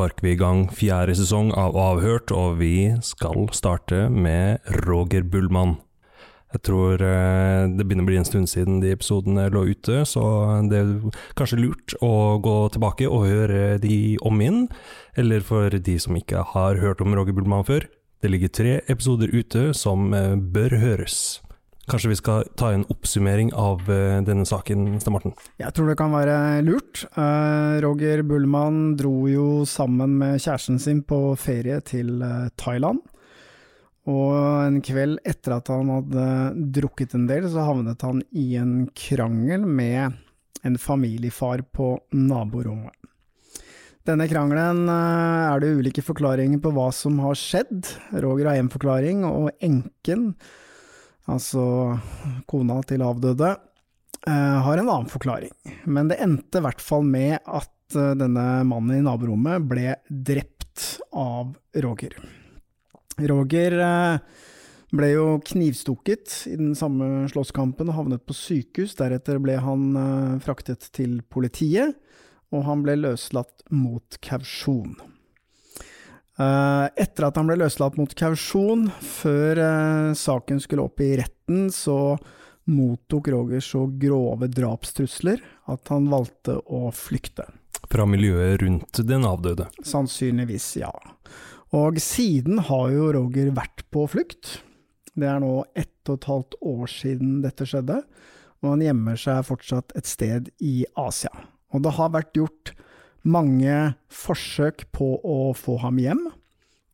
Sparker vi i gang fjerde sesong av Avhørt, og vi skal starte med Roger Bullmann. Jeg tror eh, det begynner å bli en stund siden de episodene lå ute, så det er kanskje lurt å gå tilbake og høre de om igjen. Eller for de som ikke har hørt om Roger Bullmann før, det ligger tre episoder ute som eh, bør høres. Kanskje vi skal ta en oppsummering av eh, denne saken, Sten Morten? Jeg tror det kan være lurt. Eh, Roger Bullmann dro jo sammen med kjæresten sin på ferie til eh, Thailand. Og en kveld etter at han hadde drukket en del, så havnet han i en krangel med en familiefar på naborommet. Denne krangelen er det ulike forklaringer på hva som har skjedd. Roger har én forklaring, og enken, altså kona til avdøde, har en annen forklaring. Men det endte i hvert fall med at denne mannen i naborommet ble drept av Roger. Roger ble jo knivstukket i den samme slåsskampen og havnet på sykehus. Deretter ble han fraktet til politiet, og han ble løslatt mot kausjon. Etter at han ble løslatt mot kausjon, før saken skulle opp i retten, så mottok Roger så grove drapstrusler at han valgte å flykte. Fra miljøet rundt den avdøde? Sannsynligvis, ja. Og siden har jo Roger vært på flukt. Det er nå ett og et halvt år siden dette skjedde, og han gjemmer seg fortsatt et sted i Asia. Og det har vært gjort mange forsøk på å få ham hjem,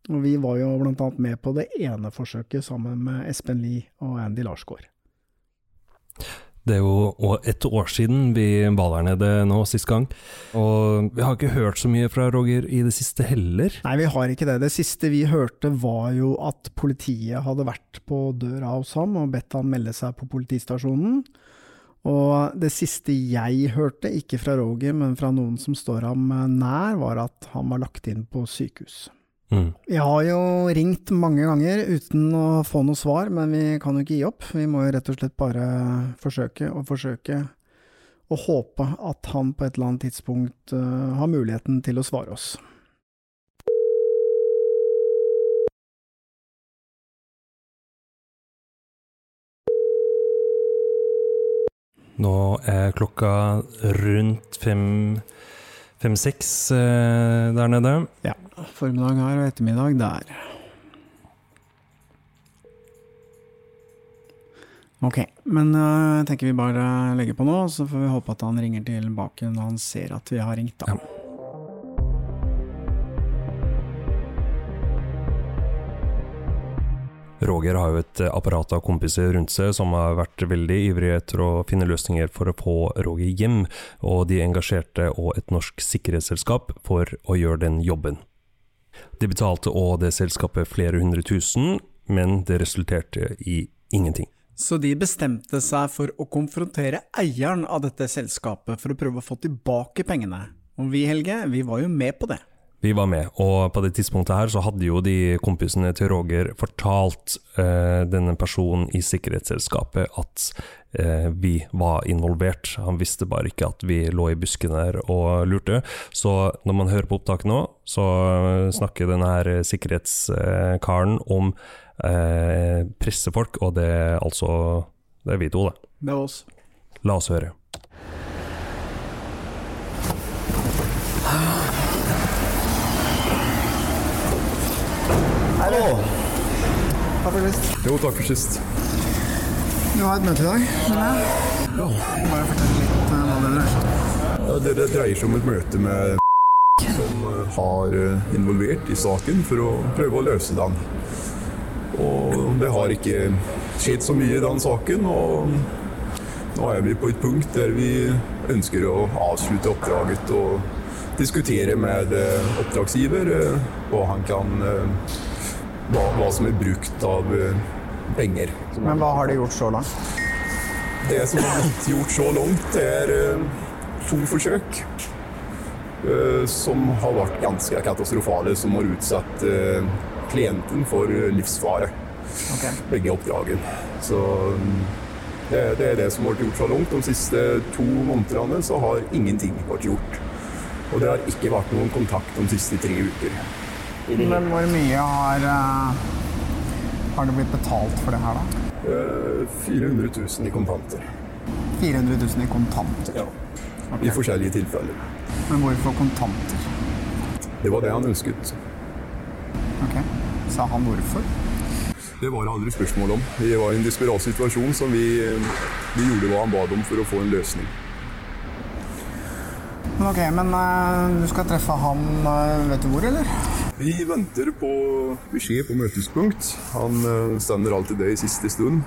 og vi var jo annet med på det ene forsøket sammen med Espen Lie og Andy Larsgaard. Det er jo et år siden vi var der nede nå sist gang, og vi har ikke hørt så mye fra Roger i det siste heller. Nei, vi har ikke det. Det siste vi hørte var jo at politiet hadde vært på døra hos ham og bedt han melde seg på politistasjonen. Og det siste jeg hørte, ikke fra Roger, men fra noen som står ham nær, var at han var lagt inn på sykehus. Mm. Jeg har jo ringt mange ganger uten å få noe svar, men vi kan jo ikke gi opp. Vi må jo rett og slett bare forsøke og forsøke, og håpe at han på et eller annet tidspunkt uh, har muligheten til å svare oss. Nå er klokka rundt fem fem-seks eh, der nede. Ja. Formiddag her og ettermiddag der. Ok, men uh, jeg tenker vi bare legger på nå, så får vi håpe at han ringer tilbake når han ser at vi har ringt, da. Ja. Roger har jo et apparat av kompiser rundt seg som har vært veldig ivrige etter å finne løsninger for å få Roger hjem, og de engasjerte og et norsk sikkerhetsselskap for å gjøre den jobben. De betalte òg det selskapet flere hundre tusen, men det resulterte i ingenting. Så de bestemte seg for å konfrontere eieren av dette selskapet for å prøve å få tilbake pengene. Og vi, Helge, vi var jo med på det. Vi var med, og på det tidspunktet her så hadde jo de kompisene til Roger fortalt eh, denne personen i sikkerhetsselskapet at eh, vi var involvert. Han visste bare ikke at vi lå i busken der og lurte. Så når man hører på opptaket nå, så snakker denne her sikkerhetskaren om eh, pressefolk, og det er altså Det er vi to, det. Det er oss. La oss høre. Hallo. Takk for sist. Jo, takk for sist. Du har et møte i dag, skjønner jeg? Ja. Bare fortell litt uh, hva det dreier seg om. Ja, det, dreier seg om et møte med som eh, har eh, involvert i saken for å prøve å løse den. Og det har ikke skjedd så mye i den saken, og nå er vi på et punkt der vi ønsker å avslutte oppdraget og diskutere med oppdragsgiver hva han kan hva, hva som er brukt av eh, penger. Men hva har de gjort så langt? Det som har blitt gjort så langt, er eh, to forsøk. eh, Som har vært ganske katastrofale, som har utsatt klienten for livsfare. Begge oppdragene. Så mm, det, det er det som har vært gjort så langt. De siste to månedene så har ingenting vært gjort. Og det har ikke vært noen kontakt de siste tre uker. Men hvor mye har, eh, har det blitt betalt for det her, da? Eh, 400 000 i kontanter. 400 000 i kontanter. Ja. I forskjellige tilfeller. Men hvorfor kontanter? Det var det han ønsket. Ok. Sa han hvorfor? Det var det aldri spørsmål om. Vi var i en desperat situasjon så vi, vi gjorde hva han bad om for å få en løsning. Ok, men eh, du skal treffe han eh, vet du hvor, eller? Vi venter på beskjed på møtespunkt. Han uh, stender alltid det i siste stund.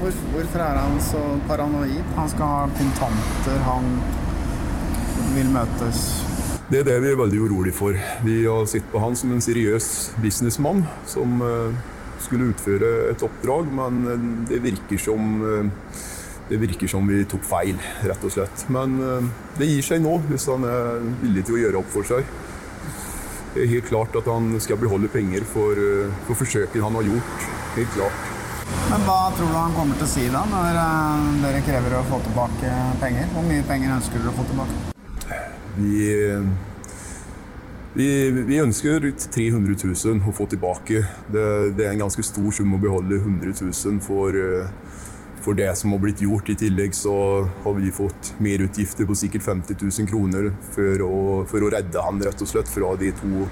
Hvor, hvorfor er han så paranoid? Han skal ha kontanter, han vil møtes. Det er det vi er veldig urolig for. Vi har sett på han som en seriøs businessmann som eh, skulle utføre et oppdrag, men eh, det virker som eh, det virker som vi tok feil, rett og slett. Men det gir seg nå, hvis han er villig til å gjøre opp for seg. Det er helt klart at han skal beholde penger for, for forsøket han har gjort. Helt klart. Men hva tror du han kommer til å si da, når dere krever å få tilbake penger? Hvor mye penger ønsker dere å få tilbake? Vi, vi, vi ønsker 300 000 å få tilbake. Det, det, er en ganske stor sum å beholde 100 000 for, for det som har blitt gjort. I tillegg så har vi fått merutgifter på sikkert 50 000 kroner for å, for å redde han rett og slett fra de to,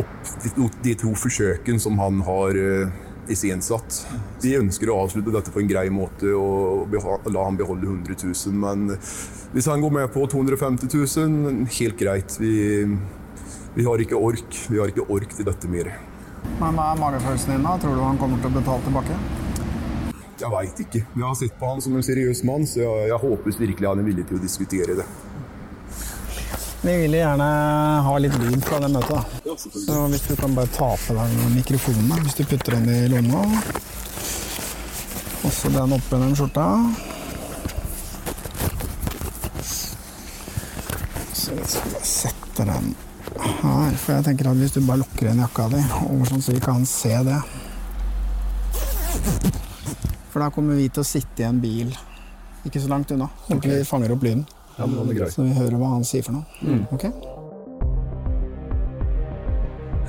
opp, de, to, de forsøkene som han har iscenesatt. Vi ønsker å avslutte dette på en grei måte og la han beholde 100 000. Men hvis han går med på 250 000, helt greit. Vi, vi har ikke ork. Vi har ikke ork til dette mer. Men Hva er magefølelsen din? da? Tror du han kommer til å betale tilbake? Jeg veit ikke. Jeg har sett på han som en seriøs mann, så jeg, jeg håper virkelig han er villig til å diskutere det. Vi vil gjerne ha litt lyd fra det møtet. da. Så hvis du kan bare ta på deg mikrofonen hvis du putter den i lomma. Også den oppi den skjorta. Så vi skal bare sette den her. For jeg tenker at hvis du bare lukker igjen jakka di, over sånn så vi kan se det For da kommer vi til å sitte i en bil ikke så langt unna. Så vi fanger opp lyden. Ja, men det er greit. Så vi hører hva han sier for noe. Mm. Ok?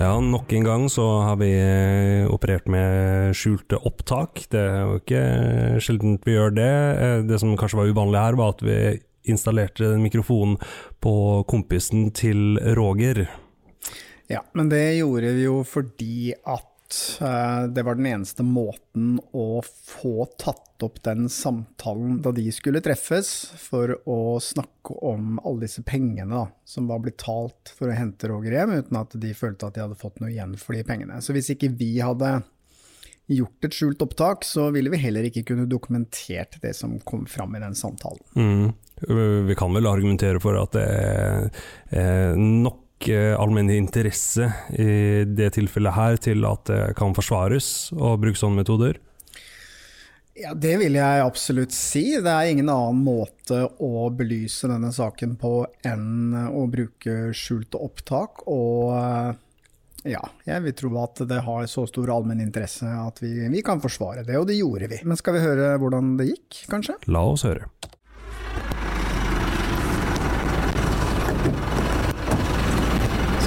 Ja, nok en gang så har vi eh, operert med skjulte opptak. Det er jo ikke sjeldent vi gjør det. Eh, Det som kanskje var uvanlig her, var at vi installerte den mikrofonen på kompisen til Roger. Ja, men det gjorde vi jo fordi at eh, det var den eneste måten å få tatt opp den samtalen da de skulle treffes, for å snakke om alle disse pengene da, som var blitt talt for å hente Roger hjem, uten at de følte at de hadde fått noe igjen for de pengene. Så hvis ikke vi hadde gjort et skjult opptak, så ville vi heller ikke kunne dokumentert det som kom fram i den samtalen. Mm. Vi kan vel argumentere for at det er nok allmenn interesse i det tilfellet her til at det kan forsvares å bruke sånne metoder. Ja, Det vil jeg absolutt si. Det er ingen annen måte å belyse denne saken på enn å bruke skjulte opptak. Og eh, ja, jeg vil tro at det har så stor allmenn interesse at vi, vi kan forsvare det, og det gjorde vi. Men skal vi høre hvordan det gikk, kanskje? La oss høre.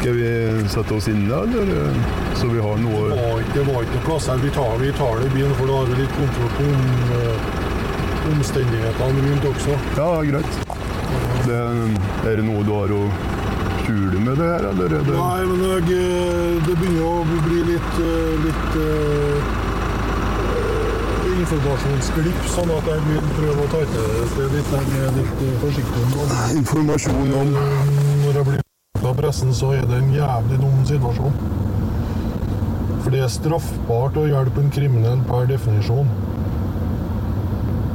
Skal vi sette oss inne, eller så vi har noe Det var det var ikke noe plass her. Vi tar, vi tar det i bilen, for da har vi litt kontroll på om, eh, omstendighetene rundt også. Ja, greit. Det, er det noe du har å skjule med det her, eller er det Nei, men jeg, eh, det begynner å bli litt, eh, litt informasjonsglipp, sånn at jeg vil prøve å ta til det litt. Litt eh, forsiktig om det. informasjon om Eh, Når jeg blir pressen, så er det en jævlig dum situasjon. For det er straffbart å hjelpe en kriminell per definisjon.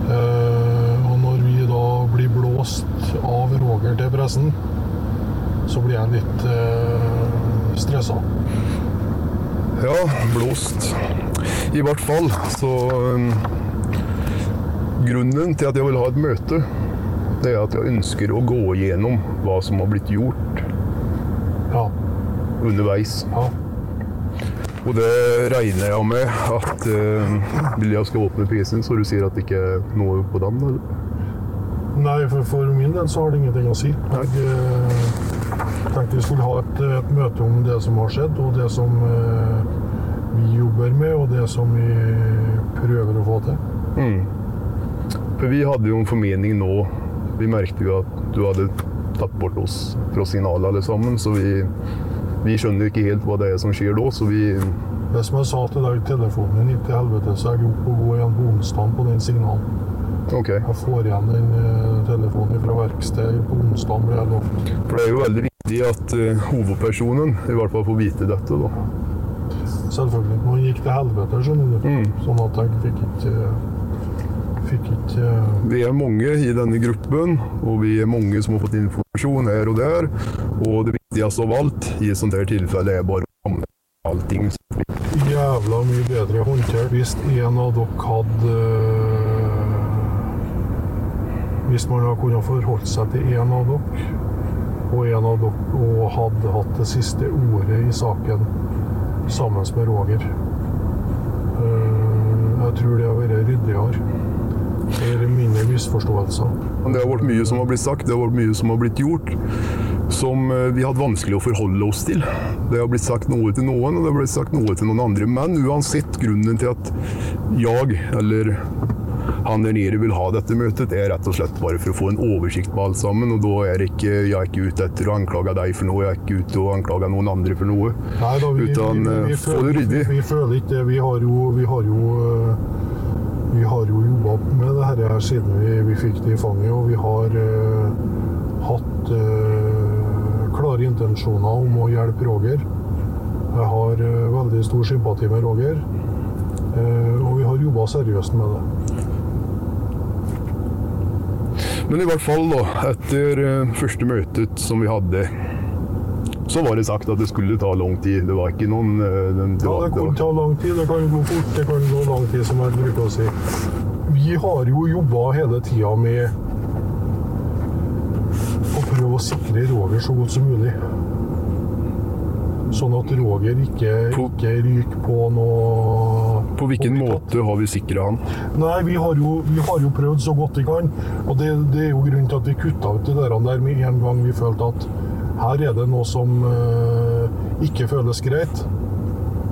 Eh, og når vi da blir blåst av Roger til pressen, så blir jeg litt eh, stressa. Ja, blåst. I hvert fall. Så um, Grunnen til at jeg vil ha et møte, det er at jeg ønsker å gå igjennom hva som har blitt gjort. Underveis. Og det regner jeg med at uh, Vil skal åpne PC-en, så du sier at det ikke er noe på den? Eller? Nei, for, for min del så har det ingenting å si. Jeg uh, tenkte vi skulle ha et, et møte om det som har skjedd, og det som uh, vi jobber med, og det som vi prøver å få til. Mm. For vi hadde jo en formening nå. Vi merket jo at du hadde tatt bort oss fra signalet alle sammen, så vi, vi skjønner ikke helt hva det er som skjer da, så vi Det som jeg sa til deg i telefonen din, til helvete, så er jeg oppe og går igjen på onsdag på den signalen. OK. Jeg får igjen den eh, telefonen fra verkstedet på onsdag, blir jeg lovt. For det er jo veldig viktig at uh, hovedpersonen i hvert fall får vite dette, da. Selvfølgelig. Man gikk til helvete, skjønner du. Mm. Sånn at jeg fikk ikke Fikk ikke eh, Vi er mange i denne gruppen, og vi er mange som har fått informasjon her og der. Og det viktigste av valgt. i sånt her tilfelle er bare allting. jævla mye bedre håndtert hvis en av dere hadde eh, Hvis man hadde kunnet forholdt seg til en av dere, og en av dere og hadde hatt det siste ordet i saken sammen med Roger. Eh, Jeg tror det hadde vært ryddigere. Det mine misforståelser. Men det har vært mye som har blitt sagt, det har vært mye som har blitt gjort, som eh, vi hadde vanskelig å forholde oss til. Det har blitt sagt noe til noen, og det har blitt sagt noe til noen andre. Men uansett, grunnen til at jeg, eller han der nede vil ha dette møtet, er rett og slett bare for å få en oversikt på alt sammen. Og da er ikke, jeg er ikke ute etter å anklage deg for noe, jeg er ikke ute og anklage noen andre for noe. Nei da, vi, Utan, vi, vi, vi, føler, vi, vi føler ikke det. Vi har jo, vi har jo, eh, vi har jo jobba med det her, siden vi, vi fikk det i fanget, og vi har eh, hatt eh, klare intensjoner om å hjelpe Roger. Jeg har eh, veldig stor sympati med Roger, eh, og vi har jobba seriøst med det. Men i hvert fall, da, etter eh, første møtet som vi hadde, så var det sagt at det skulle ta lang tid. Det var ikke noen eh, den, det Ja, var, det kan ta lang tid, det kan gå fort, det kan gå lang tid, som jeg bruker å si. Vi har jo jobba hele tida med å prøve å sikre Roger så godt som mulig. Sånn at Roger ikke, ikke ryker på noe På hvilken måte har vi sikra han? Nei, vi har, jo, vi har jo prøvd så godt vi kan. Og det, det er jo grunnen til at vi kutta ut det der med en gang vi følte at her er det noe som eh, ikke føles greit.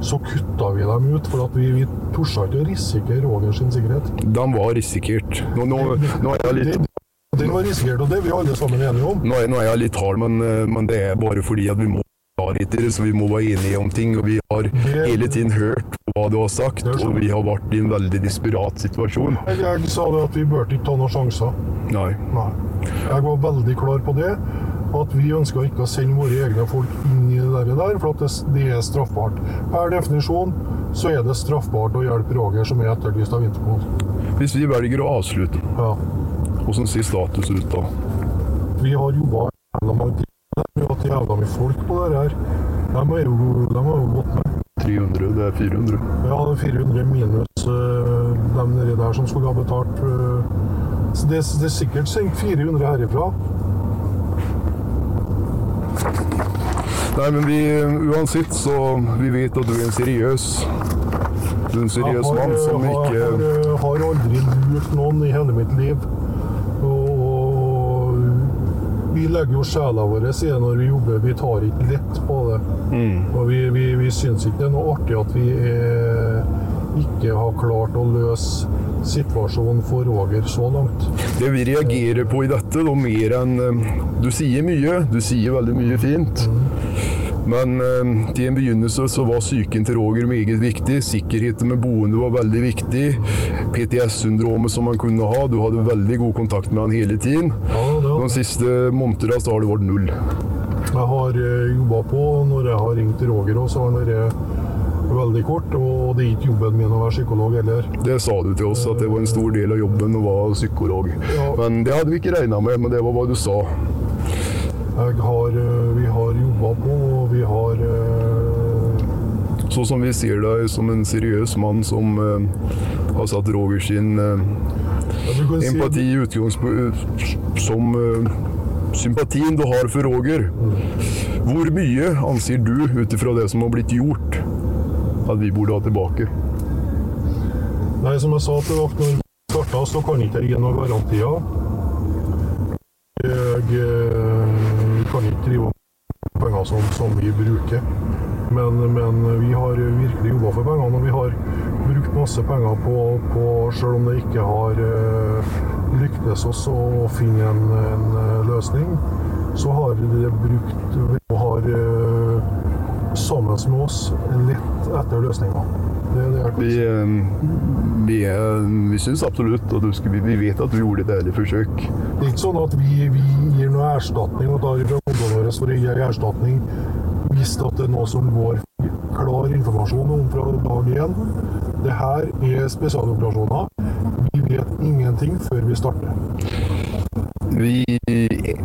Så kutta vi dem ut, for at vi, vi torde ikke å risikere Roger sin sikkerhet. De var risikert. Nå, nå, nå, er jeg litt, Det- Den var risikert, og det er vi alle sammen enige om. nå, er, nå er jeg litt hard, men, eh, men det er bare fordi at vi må være det, så vi må være enige om ting. Og vi har hele tiden hørt hva du har sagt, og vi har vært i en veldig desperat situasjon. Jeg, jeg sa det at vi burde ikke ta noen sjanser. Nei. Nei. Jeg var veldig klar på det. At vi ønsker ikke å sende våre egne folk inn i det der, for det, det er straffbart. Per definisjon så er det straffbart å hjelpe Roger, som er etterlyst av Interpol. Hvis vi velger å avslutte, Ja. hvordan ser status ut da? Vi har jobba jævla mange timer. Vi har hatt jævla mye folk på det her. De har jo, de har jo gått med. 300, det er 400. Ja, det er 400 minus uh, dem nedi der som skulle ha betalt. eh, så det, det er sikkert sendt 400 herifra. Nei, men vi, uansett så vi vet at du er en seriøs Du er en seriøs mann som ikke ikke har, har aldri lurt noen i hele mitt liv. Og, og vi legger jo sjela vår i det når vi jobber. Vi tar ikke lett på det. Mm. Og vi, vi, vi syns ikke det er noe artig at vi er, ikke har klart å løse situasjonen for Roger så langt. Det vi reagerer på i dette, da, mer enn eh, Du sier mye, du sier veldig mye fint. Men eh, til en begynnelse så var psyken til Roger meget viktig. Sikkerheten med boende var veldig viktig. PTS-syndromet som han kunne ha. Du hadde veldig god kontakt med han hele tiden. Ja, det De siste månedene så har det vært null. Jeg har jobba på. Når jeg har ringt Roger, også, så har han vært veldig kort. Og det er ikke jobben min å være psykolog heller. Det sa du til oss, at det var en stor del av jobben å være psykolog. Ja. Men det hadde vi ikke regna med, men det var hva du sa. Jeg har, eh, vi har jobba på, og vi har eh, Så som vi ser deg som en seriøs mann som eh, har satt Roger sin eh, empati i utgangspunktet som eh, sympatien du har for Roger. Hvor mye anser du, ut ifra det som har blitt gjort, at vi burde ha tilbake? Nei, som jeg sa til dere når vi starta, så kan ikke jeg gi noen garantier. jeg eh, kan ikke drive med penger som, som vi bruker. Men, men vi har virkelig jobba for pengene, og vi har brukt masse penger på, på selv om det ikke har eh, lyktes oss å finne en, en eh, løsning, så har det brukt og har sammen med oss lett etter løsninga. Er Vi, eh, vi, eh, vi syns absolutt at du skulle, vi vet at du gjorde et ærlig forsøk. Det er ikke sånn at vi, vi gir noe erstatning og tar fra ungdommen våre for å gi erstatning hvis det er noe som går klar informasjon om fra dag én. Det her er spesialoperasjoner. Vi vet ingenting før vi starter. Vi,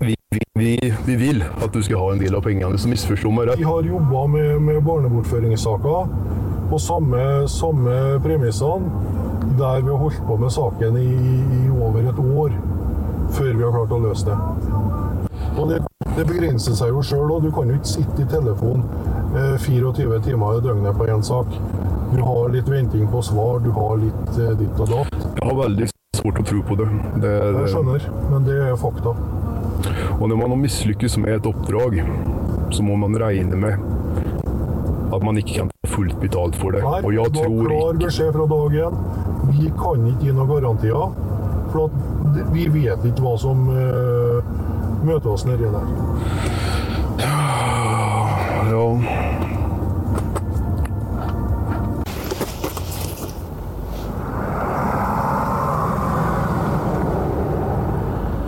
vi, vi, vi vil at du skal ha en del av pengene, så misforstå meg Vi har jobba med, med barnebortføringssaker på samme, samme premissene, der vi har holdt på med saken i, i over et år før vi har klart å løse det. Og det, det begrenser seg jo sjøl, og du kan jo ikke sitte i telefon eh, 24 timer i døgnet på én sak. Du har litt venting på svar, du har litt eh, ditt og datt. Jeg har veldig svårt å tro på det. det, Jeg skjønner, men det er fakta. Og når man har mislykkes med et oppdrag, så må man regne med at man ikke kan få fullt betalt for det. Nei, Og jeg tror klar beskjed fra dag én. Vi kan ikke gi noen garantier. For at vi vet ikke hva som uh, møter oss nedi der. Ja.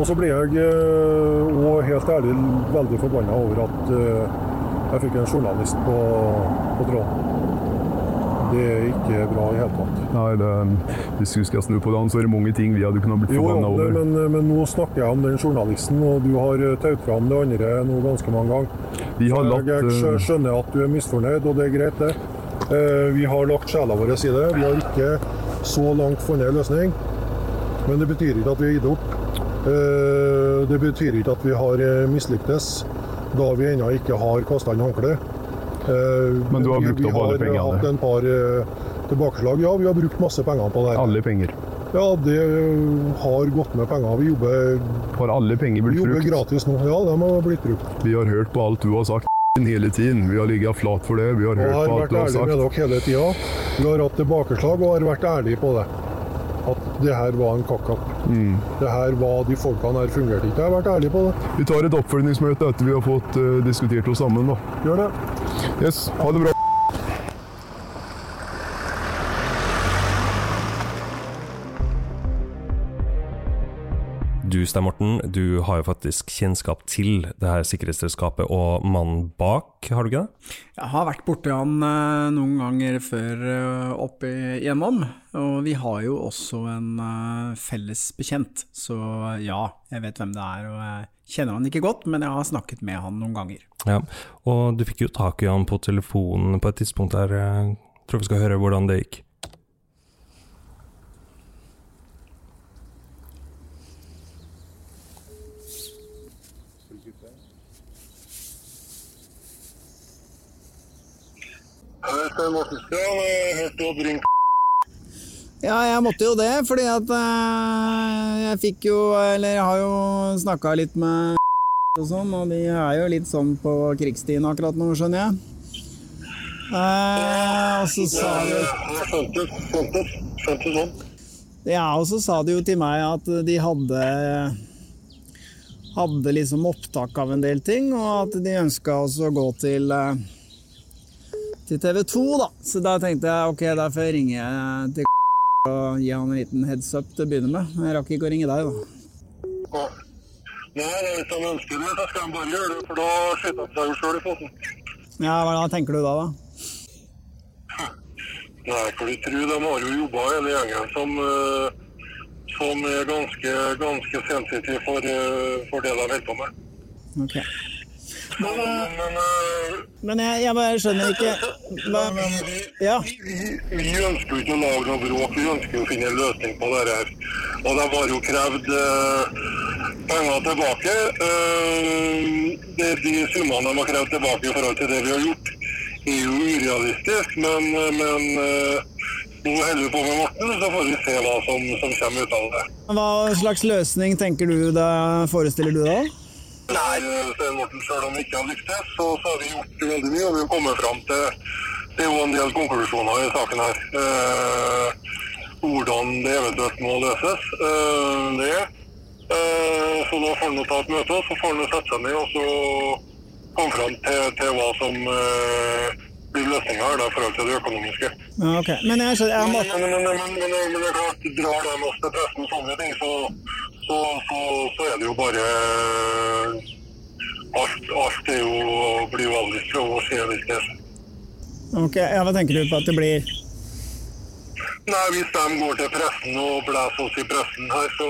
Og så ble jeg òg helt ærlig veldig forbanna over at eh, jeg fikk en journalist på, på tråden. Det er ikke bra i hele tatt. Nei, det, hvis du skal snu på det, så er det mange ting vi hadde kunnet blitt forbanna over. men, men nå snakker jeg om den journalisten, og du har eh, taut fram det andre nå ganske mange ganger. Vi har Jeg, latt jeg skjø- eh, skjønner at du er misfornøyd, og det er greit, det. Eh, Vi har lagt sjela vår i det. Vi har ikke så langt funnet en løsning. Men det betyr ikke at vi har gitt opp. Eh, Det betyr ikke at vi har eh, mislyktes, da vi ennå ikke har kasta inn håndkleet. Eh, Men du har brukt opp alle Vi pengene? har hatt en par tilbakeslag. Ja, vi har brukt masse penger på det. alle penger. Ja, det har gått med penger. Vi jobber, Har alle penger blitt vi jobber brukt? gratis nå. Ja, de har blitt brukt. Vi har hørt på alt du har sagt hele tiden. Vi har ligget flat for det. Vi har hørt har på alt vært du har ærlig med dere hele tida. Vi har hatt tilbakeslag og har vært ærlige på det. Det her var en kakk-opp. Mm. Det her var de folkene her fungerte ikke. Jeg har vært ærlig på det. Vi tar et oppfølgingsmøte etter vi har fått uh, diskutert oss sammen. Da. Gjør det. Yes, ha det bra. Stein Morten, du har jo faktisk kjennskap til det her sikkerhetsselskapet og mannen bak, har du ikke det? Jeg har vært borti han eh, noen ganger før eh, opp igjennom, og vi har jo også en eh, felles bekjent, så ja, jeg vet hvem det er, og jeg kjenner han ikke godt, men jeg har snakket med han noen ganger. Ja, og du fikk jo tak i han på telefonen på et tidspunkt der. Jeg tror vi skal høre hvordan det gikk. Opp ring Ja, jeg måtte jo det, fordi at eh, jeg fikk jo, eller jeg har jo snakka litt med og sånn, og de er jo litt sånn på krigstiden akkurat nå, skjønner jeg. Eh, og så sa de sånn. Ja, og så sa de jo til meg at de hadde hadde liksom opptak av en del ting, og at de ønska oss å gå til eh, til TV 2, da. Så da tenkte jeg ok, derfor ringer jeg til og gi han en liten heads up til å begynne med. Jeg rakk ikke å ringe deg, da. Nei, hvis han ønsker det, så skal han bare gjøre det, for da skyter han seg sjøl i foten. Ja, Hva da tenker du da, da? Nei, for du tror de har jo jobba hele gjengen som, eh, som er ganske, ganske sensitiv for, eh, for det de holder på med. Ok. Men, men, eh, Men jeg, jeg bare skjønner ikke hva, men vi, Ja. vi, vi ønsker jo ikke å lage noe bråk, vi ønsker jo å finne en løsning på dette. her. Og de har jo krevd eh, penger tilbake. Eh, det, de summene de har krevd tilbake i forhold til det vi har gjort, er jo urealistisk. Men, men eh, nå holder vi på med Morten, så får vi se hva som, som kommer ut av det. Hva slags løsning tenker du deg, forestiller du da? Nei, Morten, selv om vi ikke har lyktes, så, så har vi gjort veldig mye, og vi har kommet fram til det er jo en del konklusjoner i saken her. Eh, hvordan det eventuelt må løses. Eh, det. Eh, så da får han ta et møte, og så får han sette seg ned og så komme fram til, til hva som eh, blir løsninga her da, i forhold til det økonomiske. Ja, ok. Men jeg, skjønner, jeg må, men, men, men, men, det er klart, drar de oss til pressen og sånne ting, så, så, så, så er det jo bare Alt, alt er jo, blir jo avlyst fra vår side hvis det skjer. ok, ja, Hva tenker du på at det blir Nei, hvis de går til pressen og blæser oss i pressen her, så,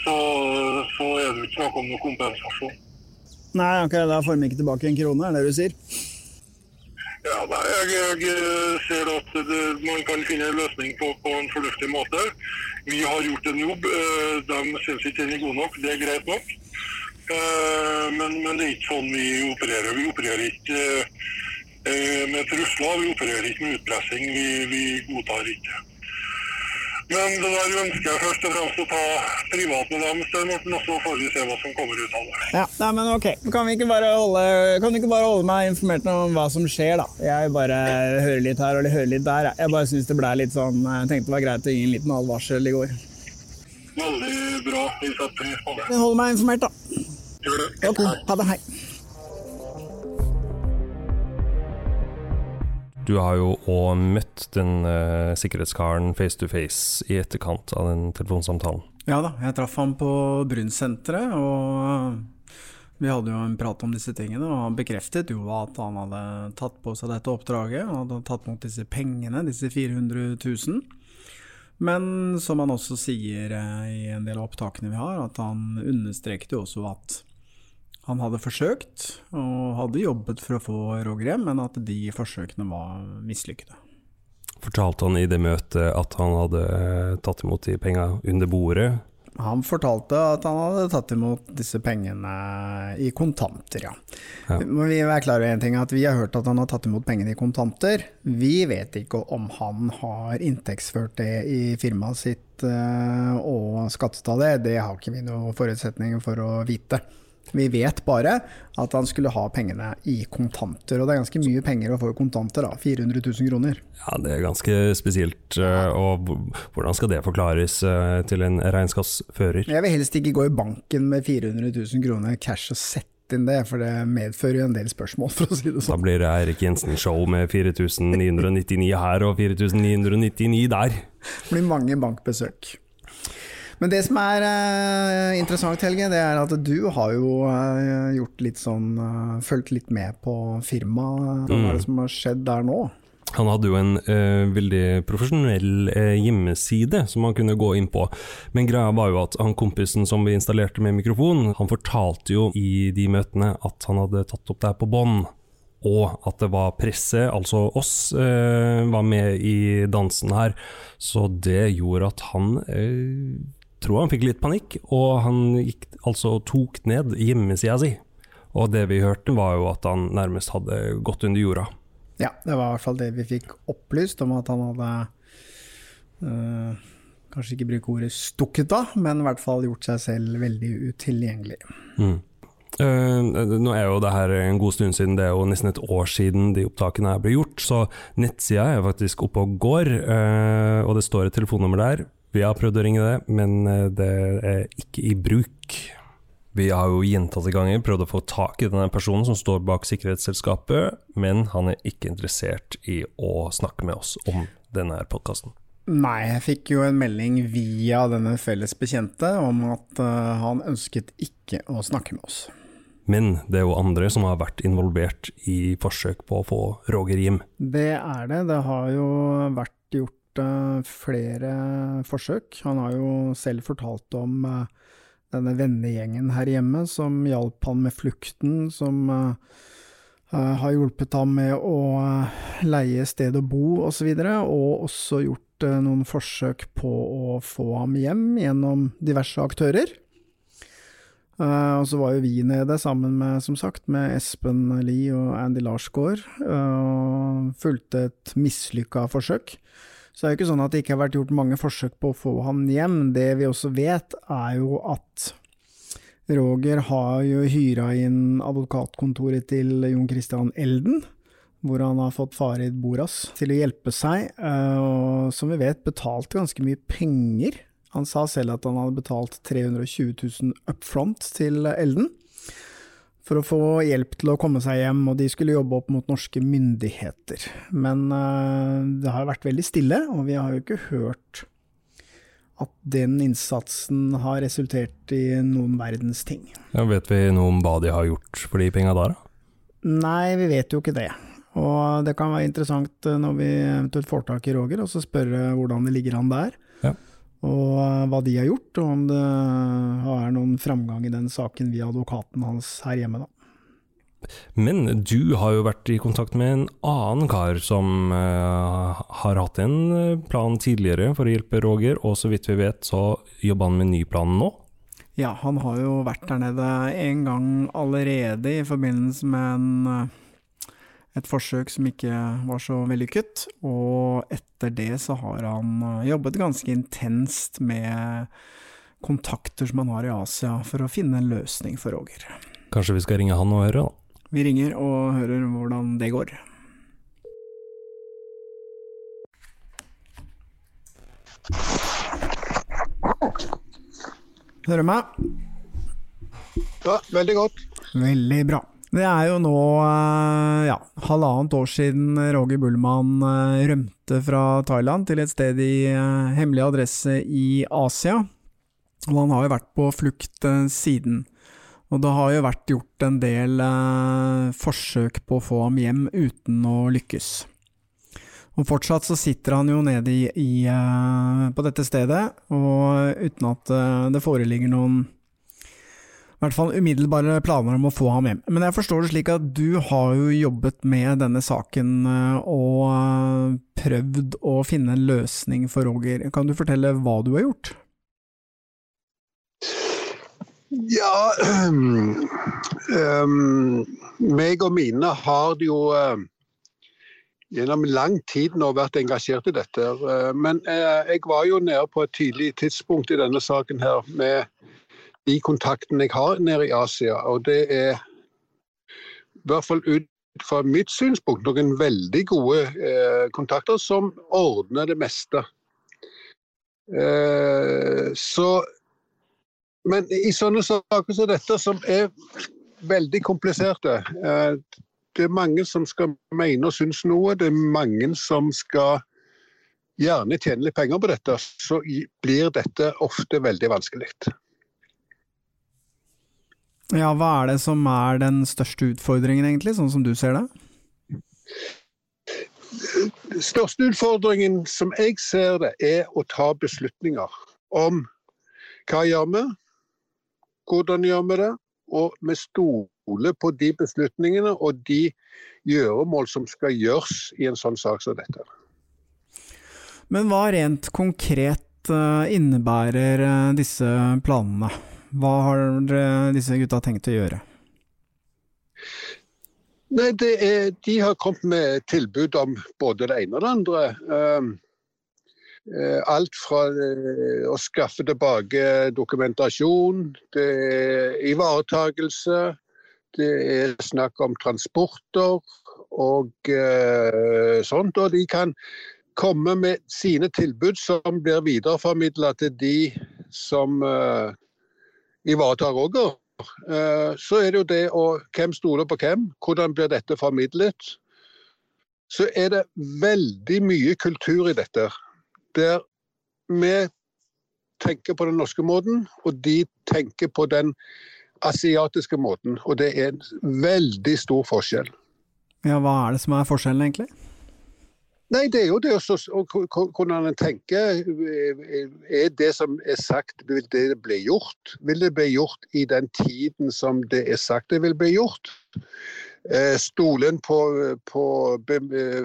så, så er det jo ikke snakk om noe kompensasjon. Nei, ok, da får de ikke tilbake en krone, er det du sier? Ja, nei, jeg, jeg eh, ser at det, man kan finne en løsning på, på en fornuftig måte. Vi har gjort en jobb. eh, De syns ikke den er god nok. Det er greit nok. Eh, Men, men det er ikke sånn vi opererer. Vi opererer ikke med trusler. Vi opererer ikke med utpressing. Vi, vi godtar ikke. Men det der ønsker jeg først og fremst å ta privat med dem, Stein Morten, og så får vi se hva som kommer ut av det. Ja, nei, men ok. Kan, vi ikke bare holde, kan du ikke bare holde meg informert om hva som skjer, da? Jeg bare hører litt her og hører litt der. jeg. Bare syns det ble litt sånn Jeg tenkte det var greit å gi en liten advarsel i går. Veldig bra. Vi setter pris på det. Hold meg informert, da. Gjør det. Ok, ha det. Hei. Du har jo òg møtt den uh, sikkerhetskaren face to face i etterkant av den telefonsamtalen. Ja da, jeg traff ham på Brunnsenteret, og vi hadde jo en prat om disse tingene, og han bekreftet jo at han hadde tatt på seg dette oppdraget, og hadde tatt mot disse pengene, disse 400 000. Men som han også sier eh, i en del av opptakene vi har, at han understreket jo også at han hadde forsøkt, og hadde jobbet for å få Roger hjem, men at de forsøkene var mislykkede. Fortalte han i det møtet at han hadde eh, tatt imot de penga under bordet? Han fortalte at han hadde tatt imot disse pengene i kontanter, ja. Ja. Men vi være klar over en ting, at vi har hørt at han har tatt imot pengene i kontanter. Vi vet ikke om han har inntektsført det i firmaet sitt eh, og skattet av det. Det har ikke vi noen forutsetninger for å vite. Vi vet bare at han skulle ha pengene i kontanter, og det er ganske mye penger å få i kontanter, da. 400 000 kroner. Ja, det er ganske spesielt. eh, Og hvordan skal det forklares eh, til en regnskapsfører? Jeg vil helst ikke gå i banken med 400 000 kroner cash og sette inn det, for det medfører jo en del spørsmål, for å si det Da sånn. blir det Eirik Jensen-show med 4999 her og 4999 der. Det blir mange bankbesøk. Men det som er uh, interessant, Helge, det er at du har jo uh, gjort litt sånn uh, Fulgt litt med på firmaet. Hva er det som har skjedd der nå? Han hadde jo en eh, veldig profesjonell eh, hjemmeside som han kunne gå inn på, men greia var jo at han kompisen som vi installerte med mikrofon, han fortalte jo i de møtene at han hadde tatt opp det her på bånd. Og at det var presse, altså oss, eh, var med i dansen her. Så det gjorde at han tror han fikk litt panikk, og han gikk altså og tok ned hjemmesida si. Og det vi hørte var jo at han nærmest hadde gått under jorda. Ja, det var i hvert fall det vi fikk opplyst om at han hadde øh, Kanskje ikke bruke ordet stukket av, men i hvert fall gjort seg selv veldig utilgjengelig. Mm. Uh, nå er jo det her en god stund siden, det er jo nesten et år siden de opptakene her ble gjort, så nettsida er faktisk oppe og går, uh, og det står et telefonnummer der. Vi har prøvd å ringe det, men eh, det er ikke i bruk. Vi har jo gjentatte ganger prøvd å få tak i denne personen som står bak sikkerhetsselskapet, men han er ikke interessert i å snakke med oss om denne podkasten. Nei, jeg fikk jo en melding via denne felles bekjente om at eh, han ønsket ikke å snakke med oss. Men det er jo andre som har vært involvert i forsøk på å få Roger hjem. Det er det. Det har jo vært gjort eh, flere forsøk. Han har jo selv fortalt om eh, denne vennegjengen her hjemme som hjalp han med flukten, som eh, har hjulpet ham med å leie sted å bo osv., og, så og også gjort noen forsøk på å få ham hjem gjennom diverse aktører. Uh, og så var jo vi nede sammen med, som sagt, med Espen Lie og Andy Larsgaard, eh, og fulgte et mislykka forsøk. Så det er jo ikke sånn at det ikke har vært gjort mange forsøk på å få han hjem. Det vi også vet, er jo at Roger har jo hyra inn advokatkontoret til Jon Christian Elden, hvor han har fått Farid Boras til å hjelpe seg, eh, og som vi vet betalte ganske mye penger. Han sa selv at han hadde betalt 320 000 up front til Elden for å få hjelp til å komme seg hjem, og de skulle jobbe opp mot norske myndigheter. Men uh, det har vært veldig stille, og vi har jo ikke hørt at den innsatsen har resultert i noen verdens ting. Ja, vet vi noe om hva de har gjort for de penga der, da? Nei, vi vet jo ikke det. Og det kan være interessant eh, når vi eventuelt får tak i Roger, og så spørre hvordan det ligger an der. Og eh, hva de har gjort, og om det er noen framgang i den saken via advokaten hans her hjemme, da. Men du har jo vært i kontakt med en annen kar som uh, har hatt en plan tidligere for å hjelpe Roger, og så vidt vi vet så jobber han med ny plan nå? Ja, han har jo vært der nede en gang allerede i forbindelse med en et forsøk som ikke var så vellykket, og etter det så har han eh, jobbet ganske intenst med kontakter som han har i Asia, for å finne en løsning for Roger. Kanskje vi skal ringe han og høre, da? Vi ringer og hører hvordan det går. Hører du meg? Ja, veldig godt. Veldig bra. Det er jo nå eh, ja, halvannet år siden Roger Bullmann eh, rømte fra Thailand til et sted i eh, hemmelig adresse i Asia. Og han har jo vært på flukt siden. Og det har jo vært gjort en del forsøk på å få ham hjem uten å lykkes. Og fortsatt så sitter han jo nede i, i, på dette stedet, og uten at det foreligger noen i hvert fall umiddelbare planer om å få ham hjem. Men jeg forstår det slik at du har jo jobbet med denne saken eh, og eh, prøvd å finne en løsning for Roger. Kan du fortelle hva du har gjort? Ja um, meg og mine har jo uh, gjennom lang tid nå vært engasjert i dette. Uh, men uh, jeg var jo nede på et tidlig tidspunkt i denne saken her med de kontaktene jeg har nede i Asia. Og det er i hvert fall ut fra mitt synspunkt noen veldig gode eh, kontakter som ordner det meste. Eh, så Men i sånne saker som dette, som er veldig kompliserte eh, Det er mange som skal mene og synes noe. Det er mange som skal gjerne tjene litt penger på dette. Så blir dette ofte veldig vanskelig. Ja, hva er det som er den største utfordringen, egentlig, sånn som du ser det? Største utfordringen, som jeg ser det, er å ta beslutninger om hva gjør vi, hvordan gjør vi det, og vi stoler på de beslutningene og de gjøremål som skal gjøres i en sånn sak som dette. Men hva rent konkret eh, innebærer eh, disse planene? Hva har disse gutta tenkt å gjøre? Nei, er, De har kommet med tilbud om både det ene og det andre. Ehm, eh, alt fra eh, å skaffe tilbake dokumentasjon, det er ivaretagelse, det er snakk om transporter og uh, sånt. Og de kan komme med sine tilbud som blir videreformidla til de som uh, ivaretar Roger, eh, så er det jo det å Hvem stoler på hvem? Hvordan blir dette formidlet? Så er det veldig mye kultur i dette. Der vi tenker på den norske måten, og de tenker på den asiatiske måten. Og det er en veldig stor forskjell. Ja, Hva er det som er forskjellen, egentlig? Nei, det er jo det å kunne tenke Er det som er sagt, vil det bli gjort? Vil det bli gjort i den tiden som det er sagt det vil bli gjort? Eh, Stolen på, på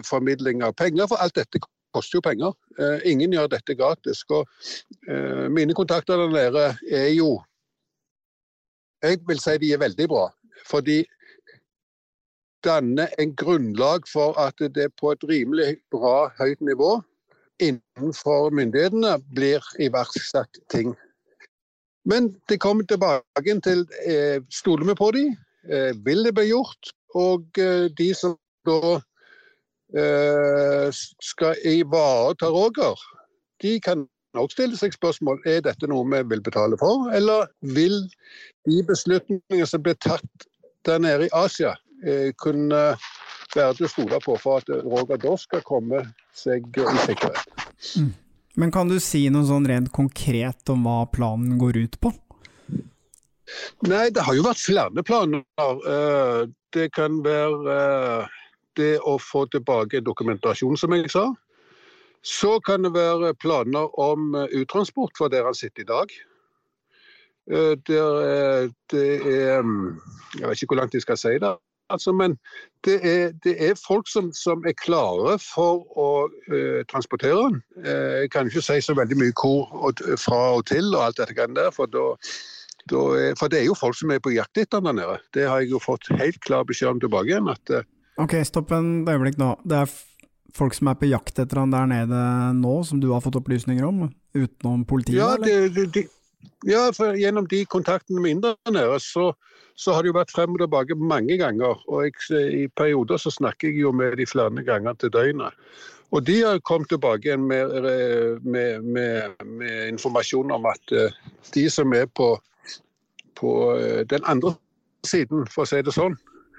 formidling av penger, for alt dette koster jo penger. Eh, ingen gjør dette gratis. Og eh, mine kontakter der nede er jo Jeg vil si de er veldig bra. Fordi danne en grunnlag for at det på et rimelig bra høyt nivå innenfor myndighetene blir iverksatt ting. Men det kommer tilbake til eh, stoler vi på dem, eh, vil det bli gjort? Og eh, de som da eh, skal ivareta Roger, de kan også stille seg spørsmål er dette noe vi vil betale for, eller vil de beslutningene som blir tatt der nede i Asia, kunne være til å stole på for at Roger da skal komme seg i sikkerhet. Men kan du si noe sånn rent konkret om hva planen går ut på? Nei, det har jo vært flere planer. Eh, Det kan være eh, det å få tilbake dokumentasjon, som jeg sa. Så kan det være planer om eh, uttransport for der han sitter i dag. Eh, Det er, det er mm, Jeg vet ikke hvor langt jeg skal si det. Altså, men det er, det er folk som, som er klare for å uh, transportere den. Uh, jeg kan ikke si så veldig mye hvor og, fra og til og alt dette greiene der, for da er, for det er jo folk som er på jakt etter den der nede. Det har jeg jo fått helt klar beskjed om tilbake igjen. at uh, Ok, stopp en øyeblikk nå. Det er folk som er på jakt etter han der nede nå, som du har fått opplysninger om? Utenom politiet, ja, eller? det, det, de, ja, for gjennom de kontaktene med inderne så, så har det jo vært frem og tilbake mange ganger. Og jeg, i perioder så snakker jeg jo med de flere ganger til døgnet. Og de har kommet tilbake igjen med, eh, med, med, med informasjon om at eh, de som er på, på eh, den andre siden, for å si det sånn,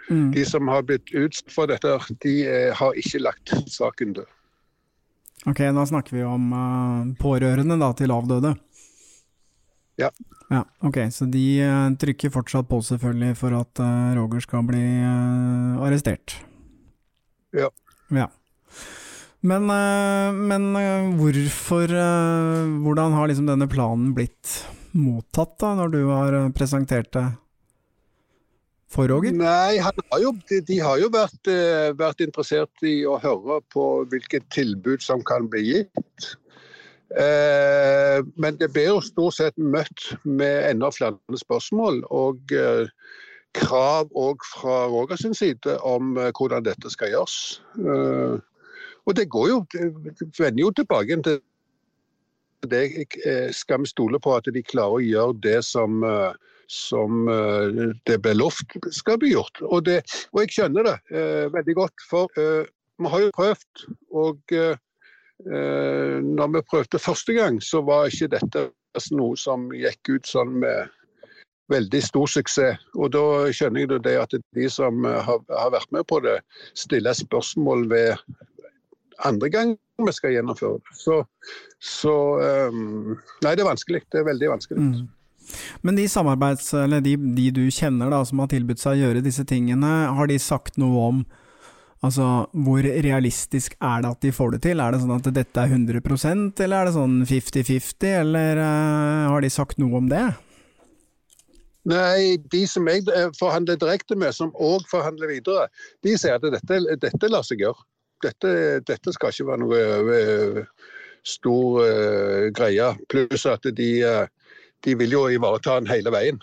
Mm. de som har blitt utsatt for dette, de har ikke lagt saken død. Ok, da snakker vi om pårørende da, til avdøde. Ja. Ja, ok, så de eh, trykker fortsatt på selvfølgelig for at eh, Roger skal bli eh, arrestert. Ja. Ja. Men, men hvorfor Hvordan har liksom denne planen blitt mottatt, da, når du har presentert det for Roger? Nei, han har jo, de, de har jo vært, vært interessert i å høre på hvilket tilbud som kan bli gitt. Eh, men det blir jo stort sett møtt med enda flere spørsmål og eh, krav òg fra Roger sin side om eh, hvordan dette skal gjøres. Og det går jo, det vender jo tilbake til det skal vi stole på at de klarer å gjøre det som som det ble lovt skal bli gjort. Og, det, og jeg skjønner det veldig godt, for vi har jo prøvd. Og når vi prøvde første gang, så var ikke dette noe som gikk ut sånn med veldig stor suksess. Og da skjønner jeg det at de som eh, har, har vært med på det, stiller spørsmål ved andre gang vi skal gjennomføre det. Så, så um, Nei, det er vanskelig. Det er veldig vanskelig. Mm. Men de samarbeids, eller de, de du kjenner da, som har tilbudt seg å gjøre disse tingene, har de sagt noe om altså, hvor realistisk er det at de får det til? Er det sånn at dette er 100% eller er det sånn 50-50, eller uh, har de sagt noe om det? Nei, de som jeg eh, forhandler direkte med, som òg forhandler videre, de sier at dette, dette lar seg gjøre. Dette, dette skal ikke være noe eh, stor uh, greie. Pluss at de, uh, de vil jo ivareta han hele veien.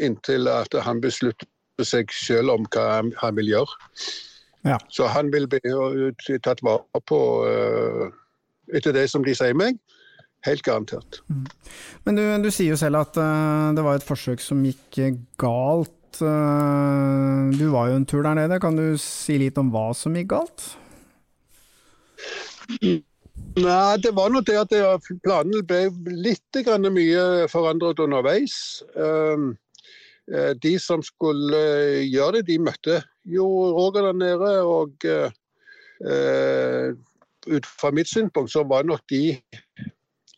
Inntil at han beslutter seg selv om hva han vil gjøre. Ja. Så han vil bli tatt vare på eh, etter det som de sier meg. Helt garantert. Men du, du sier jo selv at eh, det var et forsøk som gikk eh, galt. Du var jo en tur der nede, kan du si litt om hva som gikk galt? Nei, det var nå det at planene ble litt grann mye forandret underveis. Um, De som skulle eh, gjøre det, de møtte jo Roger der nede. Og eh, eh, ut fra mitt synspunkt så var nok de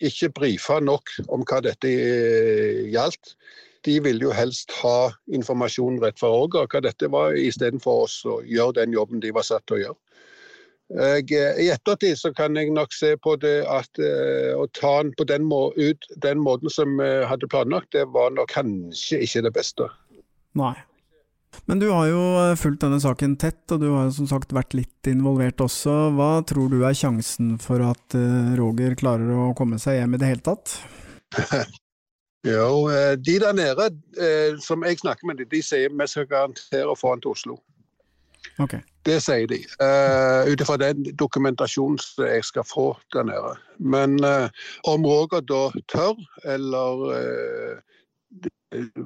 ikke brifa nok om hva dette eh, gjaldt. De ville jo helst ha informasjon rett fra Roger hva dette var, istedenfor å gjøre den jobben de var satt til å gjøre. Eh, I ettertid så kan jeg nok se på det at eh, å ta den på den, må, ut, den måten som vi hadde planlagt, det var nok kanskje ikke det beste. Nei. Men du har jo eh, fulgt denne saken tett, og du har jo som sagt vært litt involvert også. Hva tror du er sjansen for at eh, Roger klarer å komme seg hjem i det hele tatt? Jo, eh, De der nede eh, som jeg snakker med, de sier vi skal garantere å få han til Oslo. Ok. Det sier de. Uh, Ut ifra den dokumentasjonen som jeg skal få der nede. Men uh, om Roger da tør, eller uh,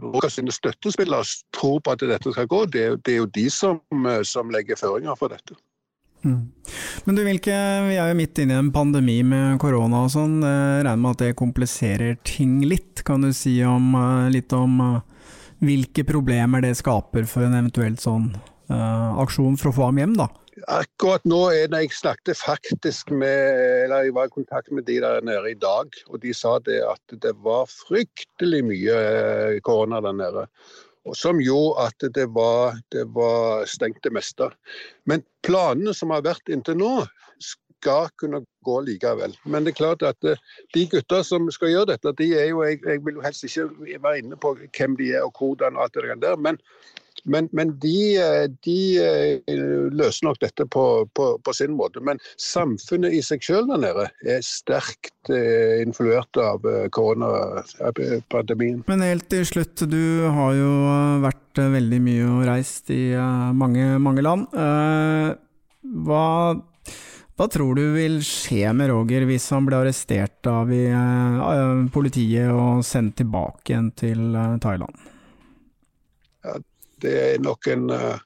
Roger sine støttespillere tror på at dette skal gå. Det, det er jo de som, som legger føringer for dette. Mm. Men du Vilke, vi er jo midt inne i en pandemi med korona og sånn. Jeg regner med at det kompliserer ting litt. Kan du si om, litt om hvilke problemer det skaper for en eventuelt sånn aksjon for å få ham hjem, da? Akkurat nå er det, Jeg snakket faktisk med eller jeg var i kontakt med de der nede i dag, og de sa det at det var fryktelig mye eh, korona der nede. Som gjorde at det var, det var stengt det meste. Men planene som har vært inntil nå, skal kunne gå likevel. Men det er klart at eh, de gutter som skal gjøre dette, de er jo, jeg, jeg vil jo helst ikke være inne på hvem de er og hvordan og alt det der. Men, men, men de, eh, de eh, løser nok dette på, på, på sin måte. Men samfunnet i seg selv der nede er sterkt eh, influert av koronapandemien. Men helt til slutt, du har jo vært veldig mye og reist i mange, mange land. Hva, hva tror du vil skje med Roger hvis han blir arrestert av i, uh, politiet og sendt tilbake igjen til uh, Thailand? Det er nok en, eh,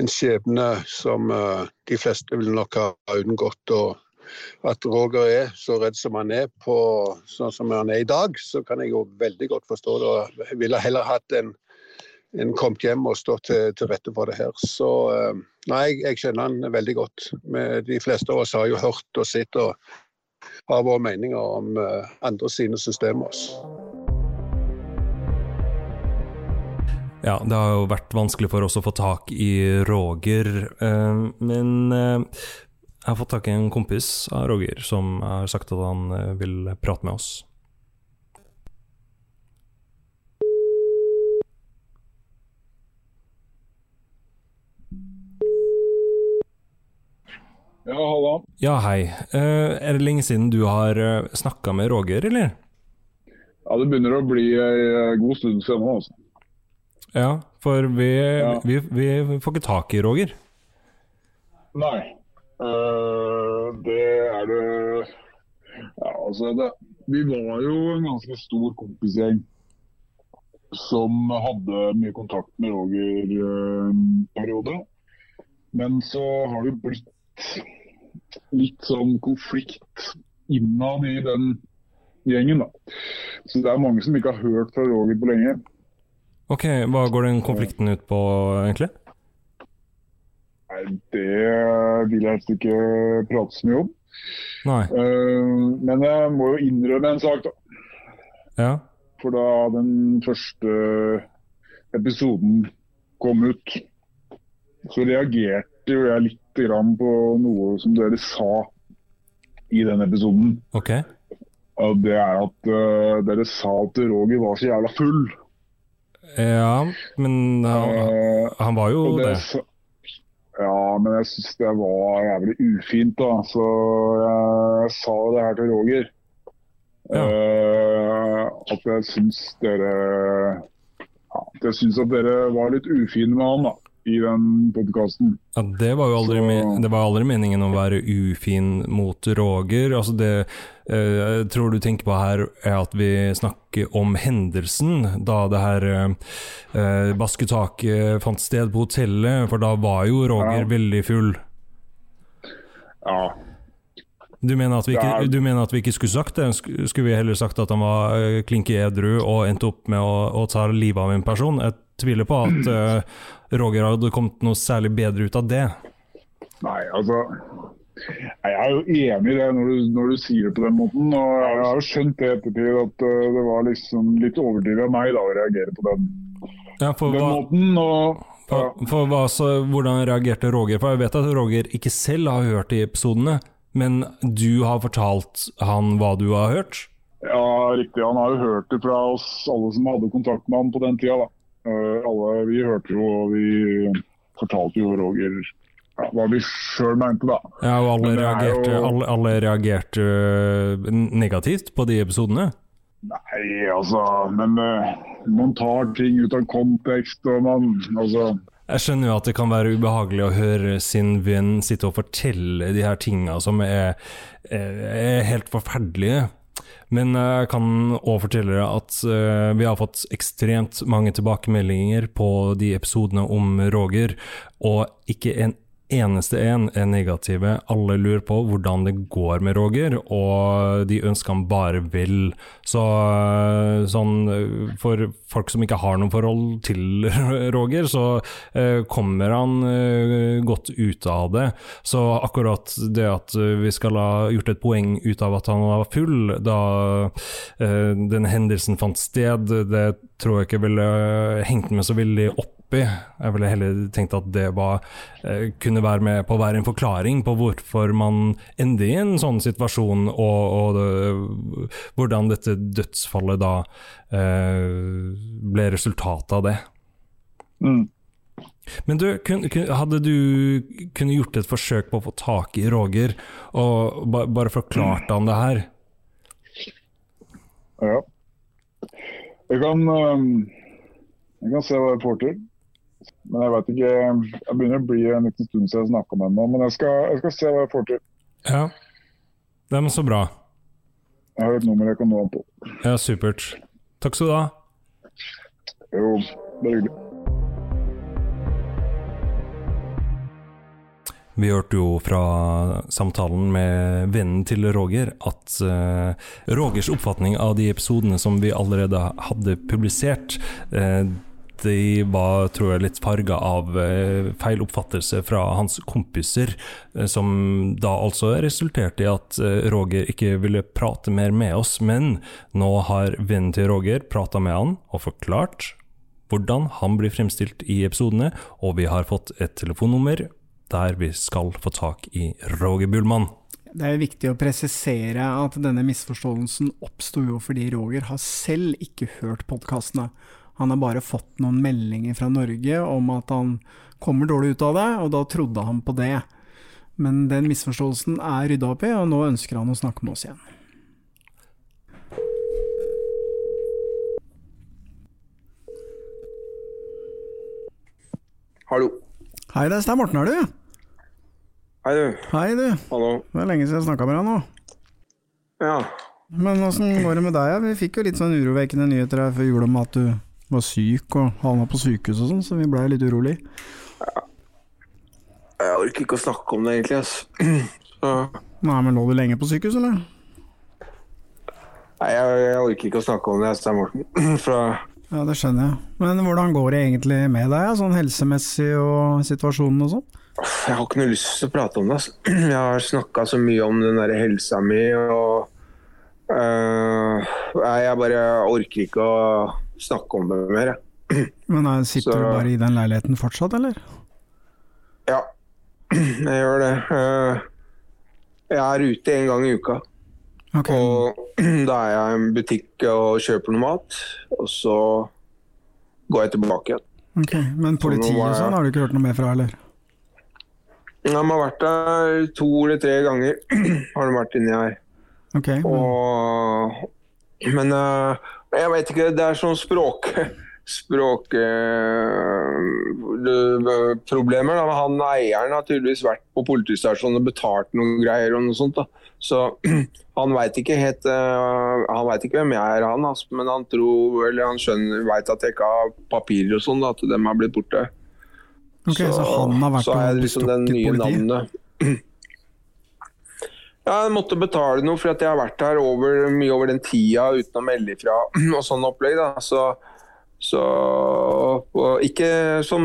en skjebne som eh, de fleste vil nok ha unngått. og at Roger er så redd som han er på sånn som han er i dag, så kan jeg jo veldig godt forstå det. Jeg ville heller hatt en, en kommet hjem og stått til, til rette for det her. Så eh, nei, jeg, skjønner han veldig godt. De fleste av oss har jo hørt og sett og har våre meninger om andre sine systemer. Ja, det har jo vært vanskelig for oss å få tak i Roger, eh, men eh, jeg har fått tak i en kompis av Roger som har sagt at han eh, vil prate med oss. Ja, hallo. Ja, hei. Er det lenge siden du har snakka med Roger, eller? Ja, det begynner å bli ei god stund siden nå, altså. Ja, for vi, Ja. vi, vi får ikke tak i Roger. Nei. Uh, det er det Ja, altså det, Vi var jo en ganske stor kompisgjeng som hadde mye kontakt med Roger en periode. Men så har det blitt litt sånn konflikt innad i den gjengen, da. Så det er mange som ikke har hørt fra Roger på lenge. Ok, hva går den konflikten ut på, egentlig? Nei, det vil jeg helst ikke prate så mye om. Nei. Eh, men jeg må jo innrømme en sak, da. Ja. For da den første episoden kom ut, så reagerte jo jeg litt grann på noe som dere sa i den episoden. Ok. Og det er at eh, dere sa at Roger var så jævla full. Ja, men han, Eh, han var jo det det. Ja, men jeg syns det var jævlig ufint, da. Så jeg, jeg sa det her til Roger. Ja. Uh, at jeg syns dere ja, at Jeg syns at dere var litt ufine med han da, i den podkasten. Ja, det var jo aldri, Så- det var aldri meningen å være ufin mot Roger. Altså det eh, jeg tror du tenker på her, er at vi snakker om hendelsen da det her eh, eh, basketaket fant sted på hotellet. For da var jo Roger Ja. veldig full. Ja, Du mener, ikke, du mener at vi ikke skulle sagt det? Skulle vi heller sagt at han var eh, klinke edru og endte opp med å, å ta livet av en person? Jeg tviler på at Roger hadde kommet noe særlig bedre ut av det. Nei, altså Jeg er jo enig i det når du, når du sier det på den måten. og Jeg har jo skjønt det ettertid at eh, det var liksom litt overdrevet av meg da å reagere på den, Ja, den hva, måten. og ja. For hva, så, hvordan reagerte Roger? For jeg vet at Roger ikke selv har hørt de episodene, men du har fortalt han hva du har hørt? Ja, riktig. Han har jo hørt det fra oss alle som hadde kontakt med han på den tida. da. Eh, alle, vi hørte jo, og vi fortalte jo Roger ja, hva vi sjøl mente, da. Ja, og alle er reagerte, jo- alle, alle reagerte øh, negativt på de episodene? Nei, altså Men eh, man tar ting ut av kontekst, og man Altså Jeg skjønner jo at det kan være ubehagelig å høre sin venn sitte og fortelle de her tinga som er, er er helt forferdelige. Men eh, jeg kan òg fortelle dere at eh, vi har fått ekstremt mange tilbakemeldinger på de episodene om Roger, og ikke en eneste en er negative. Alle lurer på hvordan det går med Roger, og de ønsker han bare vel. Så eh, sånn eh, for folk som ikke har noe forhold til Roger, så eh, kommer han eh, godt ut av det. Så akkurat det at vi skal ha gjort et poeng ut av at han var full da eh, den hendelsen fant sted, det tror jeg ikke ville hengt med så veldig opp i. Jeg ville heller tenkt at det var, eh, kunne være med på å være en forklaring på hvorfor man ender i en sånn situasjon, og, og det, hvordan dette dødsfallet da eh, ble resultatet av det. Mm. Men du, kun, kun, hadde du kunne gjort et forsøk på å få tak i Roger, og ba, bare forklart han det her? Ja. Jeg kan, jeg kan se hva jeg får til. Men jeg vet ikke Jeg begynner å bli en liten stund siden jeg snakka med henne, men jeg skal, jeg skal se hva jeg får til. Ja. Det er så bra. Jeg har et nummer jeg kan nå han på. Ja, supert. Takk skal du ha. Jo, det er hyggelig. Vi hørte jo fra samtalen med vennen til Roger at uh, Rogers oppfatning av de episodene som vi allerede hadde publisert, eh, de var, tror jeg, litt farga av eh, feil oppfattelse fra hans kompiser, eh, som da altså resulterte i at eh, Roger ikke ville prate mer med oss. Men nå har vennen til Roger prata med han og forklart hvordan han blir fremstilt i episodene, og vi har fått et telefonnummer der vi skal få tak i Roger Bullmann. Det er viktig å presisere at denne misforståelsen oppsto jo fordi Roger har selv ikke hørt podkastene. Han har bare fått noen meldinger fra Norge om at han kommer dårlig ut av det, og da trodde han på det. Men den misforståelsen er rydda opp i, og nå ønsker han å snakke med oss igjen. Hallo. Hei, det er Stein Morten, er du? Hei, du. Hei, du. Hallo. Det er lenge siden jeg snakka med deg nå. Ja. Men åssen går det med deg? Vi fikk jo litt sånn urovekkende nyheter her før jul om at du var syk og havna på sykehus og sånn, så vi blei litt urolig. Jeg orker ikke å snakke om det, egentlig. ass. Så, Nei, men lå du lenge på sykehus, eller? nei, jeg, jeg orker ikke å snakke om det, Stein Morten. Fra Ja, det skjønner jeg. Men hvordan går det egentlig med deg, sånn helsemessig og situasjonen og sånn? Jeg har ikke noe lyst til å prate om det. Altså. Jeg har snakka så mye om den der helsa mi, og uh, jeg bare orker ikke å snakke om det mer, jeg. Men da sitter Så- du bare i den leiligheten fortsatt, eller? Ja, jeg gjør det. Eh, Jeg er ute en gang i uka. Okay. Og da er jeg i en butikk og kjøper noe mat, og så går jeg tilbake igjen. ok. Men politiet og sånn har du ikke hørt noe mer fra, eller? De har vært der to eller tre ganger. har de vært inni her. Okay, men, Og, men eh, jeg vet ikke, det er sånn språk språkproblemer. da. Han eieren har tydeligvis vært på politistasjonen og betalt noen greier og noe sånt. da. Så han veit ikke helt eh, Han vet ikke hvem jeg er, han, altså, men han tror, eller han skjønner, veit at jeg ikke har papirer og sånn, at dem har blitt borte. Okay, så, han har vært så er det liksom den nye politiet? navnet. Ja, jeg måtte betale noe for at jeg har vært her over, mye over den tida uten å melde ifra og sånn opplegg. da, så så Ikke som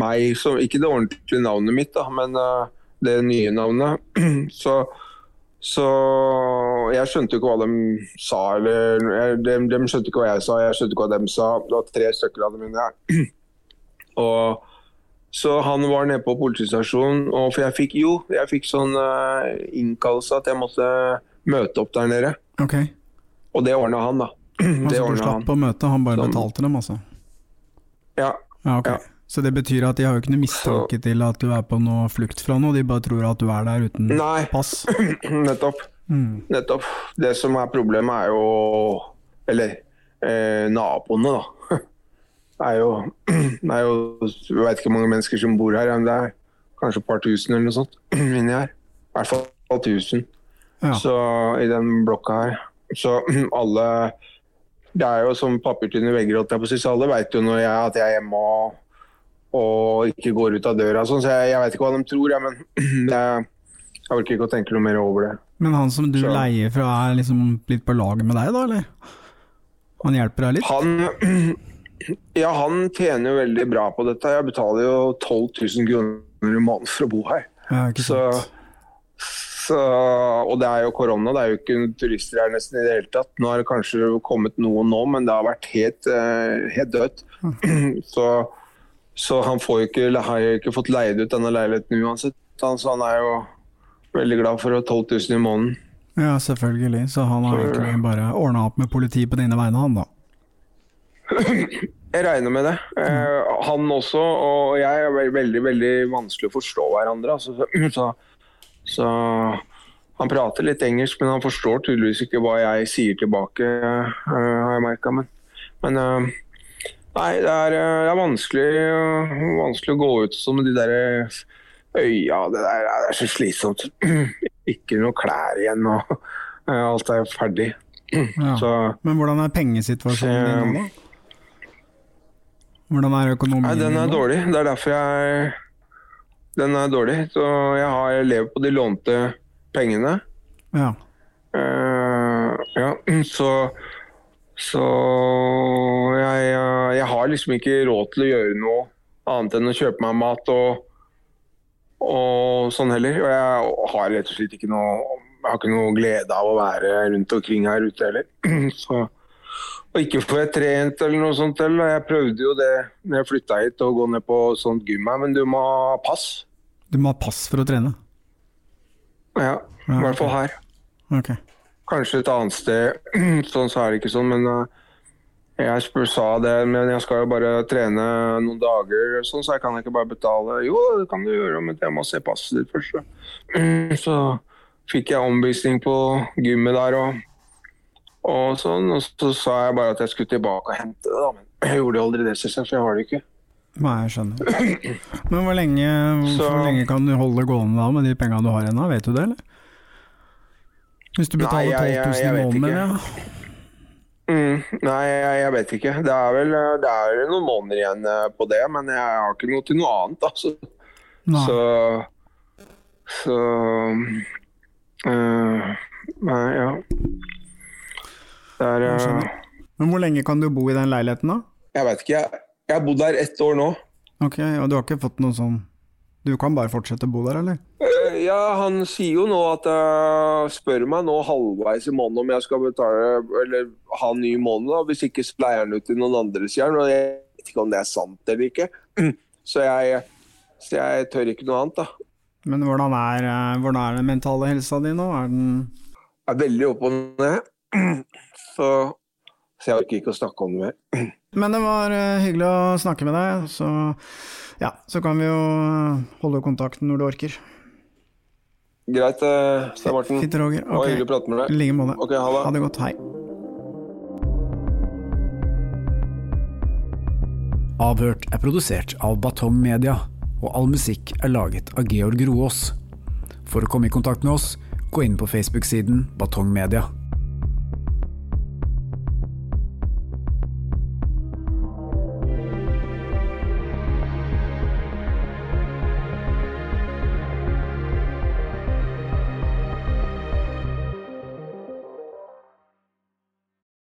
meg, som, ikke det ordentlige navnet mitt, da, men uh, det nye navnet. Så, så jeg skjønte ikke hva de sa, eller jeg, de, de skjønte ikke hva jeg sa, jeg skjønte ikke hva de sa. Det var tre stykker av dem inne her. Og så han var nede på politistasjonen, og for jeg fikk jo, jeg fikk sånn uh, innkallelse at jeg måtte møte opp der nede. Okay. Og det ordna han, da. altså Det du slapp han. å møte, han bare Som- betalte dem, altså? Ja, Ja, okay. Ja. Så det betyr at de har jo ikke noe mistanke til at du er på noe flukt fra noe, de bare tror at du er der uten Nei. pass? nettopp. Mm. Nettopp. Det som er problemet, er jo Eller eh, naboene, da. Det er jo, det er jo Jeg vet ikke hvor mange mennesker som bor her, men det er kanskje et par tusen eller noe sånt inni her. I hvert fall tusen. Ja. Så i den blokka her. så alle Det er jo som papirtynne vegger, holdt jeg på å si, så alle veit jo når jeg, at jeg er hjemme og, og ikke går ut av døra. Sånn, så jeg, jeg veit ikke hva de tror, jeg, men jeg, jeg orker ikke å tenke noe mer over det. Men han som du Så- leier fra, er liksom litt på lag med deg, da, eller? Han hjelper deg litt? Han, ja, han tjener jo veldig bra på dette. Jeg betaler jo 12 000 kroner i måneden for å bo her. Ja, Så, så, og det er jo korona, det er jo ikke turister her nesten i det hele tatt. Nå har det kanskje kommet noen nå, men det har vært helt, eh, helt dødt. Så, så han får jo ikke, har ikke fått leid ut denne leiligheten uansett. Han, så han er jo veldig glad for 12 000 i måneden. Ja, selvfølgelig. Så han har egentlig bare ordna opp med politiet på dine vegne, han da. Jeg regner med det. Eh, han også og jeg er ve- veldig veldig vanskelig å forstå hverandre. Altså, så, så, Han prater litt engelsk, men han forstår tydeligvis ikke hva jeg sier tilbake, eh, har jeg merka. Men, men eh, nei, det er, eh, det er vanskelig, vanskelig å gå ut som de der øya. Det, der, det er så slitsomt. Ikke noe klær igjen, og alt er ferdig. Ja. Så Men hvordan er pengesituasjonen din nå, da? Hvordan er økonomien Nei, den er dårlig. Det er derfor jeg Den er dårlig. Så jeg har jeg lever på de lånte pengene. Ja. Uh, ja, så Så jeg, jeg har liksom ikke råd til å gjøre noe annet enn å kjøpe meg mat og, og sånn heller. Og jeg har rett og slett ikke noe Jeg har ikke noe glede av å være rundt omkring her ute heller. Så og ikke får jeg trent eller noe sånt. Eller. Jeg prøvde jo det når jeg flytta hit, å gå ned på sånt gym her, men du må ha pass. Du må ha pass for å trene? Ja, i Ja, hvert fall her. Okay. Kanskje et annet sted, sånn så er det ikke sånn, men uh, jeg sa det, men jeg skal jo bare trene noen dager, sånn, så jeg kan ikke bare betale. Jo, det kan du gjøre, men jeg må se passet ditt først. Så, så fikk jeg omvisning på gymmet der og, og sånn, og så sa jeg bare at jeg skulle tilbake og hente det, da. Men jeg gjorde aldri det, synes jeg, for jeg har det ikke. Nei, jeg skjønner. Men hvor lenge, Så- hvor lenge kan du holde det gående da med de penga du har ennå, vet du det, eller? Hvis du betaler jeg- 12 jeg- 000 jeg i måneden, ja. Mm, nei, jeg, jeg vet ikke. Det er vel det er noen måneder igjen eh, på det, men jeg har ikke noe til noe annet. Altså. Nei. Så Så øh, Nei, ja. Det er skjønner. Men hvor lenge kan du bo i den leiligheten, da? Jeg vet ikke. Jeg, jeg har bodd der ett år nå. Ok, og du har ikke fått noe sånn Du kan bare fortsette å bo der, eller? Eh, Ja, han sier jo nå at uh, Spør meg nå halvveis i måneden om jeg skal betale eller ha en ny måned. da, Hvis ikke så leier han ut til noen andre, sier han. Og jeg vet ikke om det er sant eller ikke. Så jeg, så jeg tør ikke noe annet, da. Men hvordan er, eh, hvordan er den mentale helsa di nå? Er den Jeg er veldig opp og ned. Så, så jeg orker ikke å snakke om det mer. Men det var eh, hyggelig å snakke med deg, så ja, så kan vi jo eh, holde kontakten når du orker. Greit, eh, Stein Morten. Fint, Roger. Det var hyggelig å prate med I deg. like måte. Okay, ha det. Ha det godt. Hei. Avhørt er produsert av Batong Media, og all musikk er laget av Georg Roaas. For å komme i kontakt med oss, gå inn på Facebook-siden Batong Media.